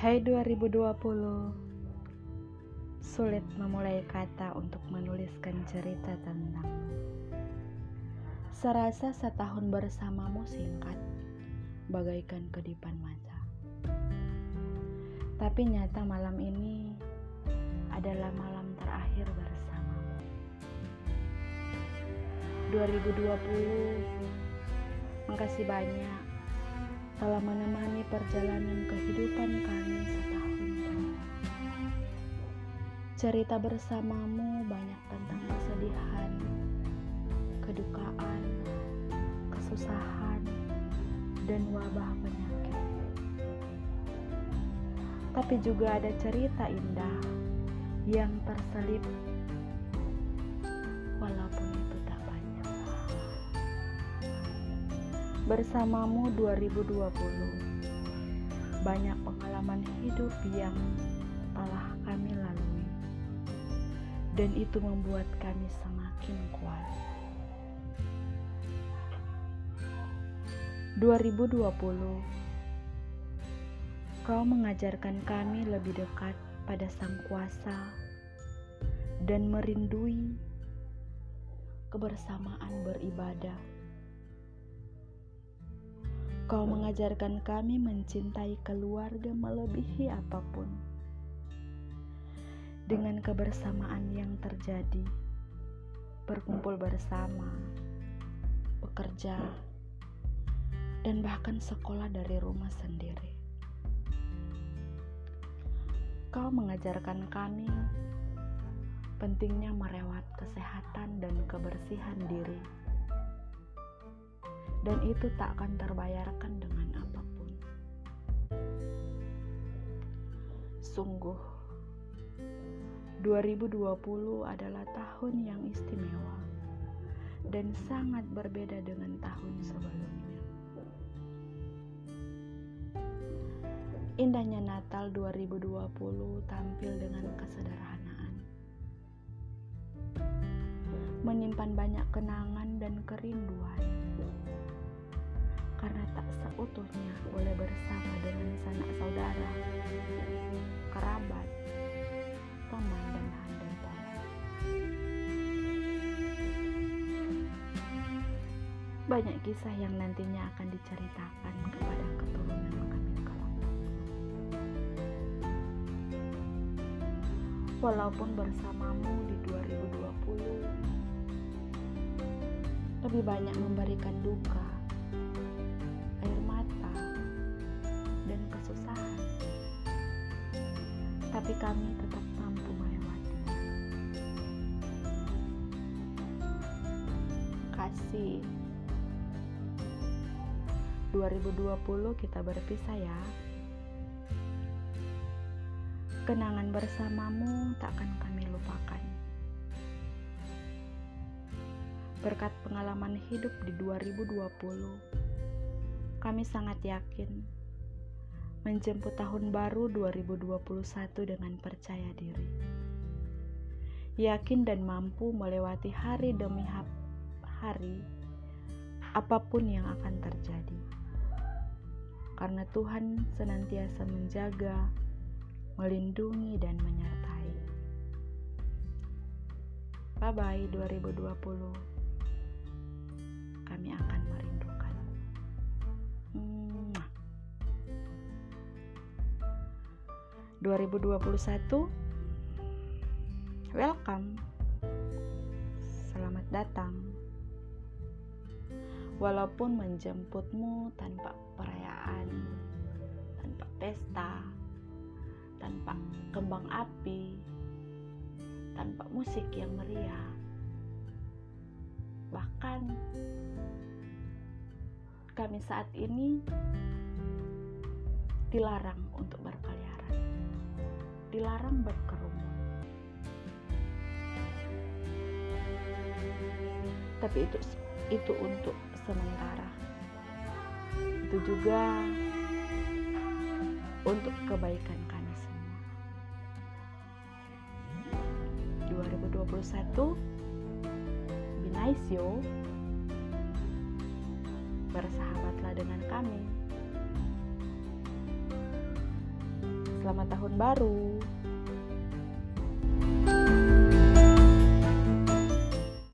Hai 2020 Sulit memulai kata untuk menuliskan cerita tentangmu Serasa setahun bersamamu singkat Bagaikan kedipan mata. Tapi nyata malam ini Adalah malam terakhir bersamamu. 2020 Makasih banyak telah menemani perjalanan kehidupan kami setahun. Cerita bersamamu banyak tentang kesedihan, kedukaan, kesusahan, dan wabah penyakit. Tapi juga ada cerita indah yang terselip bersamamu 2020. Banyak pengalaman hidup yang telah kami lalui. Dan itu membuat kami semakin kuat. 2020 Kau mengajarkan kami lebih dekat pada Sang Kuasa dan merindui kebersamaan beribadah. Kau mengajarkan kami mencintai keluarga melebihi apa pun. Dengan kebersamaan yang terjadi, berkumpul bersama, bekerja, dan bahkan sekolah dari rumah sendiri. Kau mengajarkan kami pentingnya merawat kesehatan dan kebersihan diri dan itu tak akan terbayarkan dengan apa pun. Sungguh, 2020 adalah tahun yang istimewa dan sangat berbeda dengan tahun sebelumnya. Indahnya Natal 2020 tampil dengan kesederhanaan. Menyimpan banyak kenangan dan kerinduan karena tak seutuhnya boleh bersama dengan sanak saudara, kerabat, teman, dan handai. Banyak kisah yang nantinya akan diceritakan kepada keturunan kami kelak. Walaupun bersamamu di 2020 lebih banyak memberikan duka tapi kami tetap mampu melewati. Kasih 2020 kita berpisah ya. Kenangan bersamamu takkan kami lupakan. Berkat pengalaman hidup di 2020, kami sangat yakin menjemput tahun baru 2021 dengan percaya diri. Yakin dan mampu melewati hari demi hari apa pun yang akan terjadi. Karena Tuhan senantiasa menjaga, melindungi dan menyertai. Bye bye 2020. Kami akan merindu 2021 welcome. Selamat datang. Walaupun menjemputmu tanpa perayaan tanpa pesta tanpa kembang api tanpa musik yang meriah bahkan kami saat ini dilarang untuk berkeliaran dilarang berkerumun. Tapi itu itu untuk sementara. Itu juga untuk kebaikan kami semua. 2021 Be nice yo Bersahabatlah dengan kami selamat tahun baru.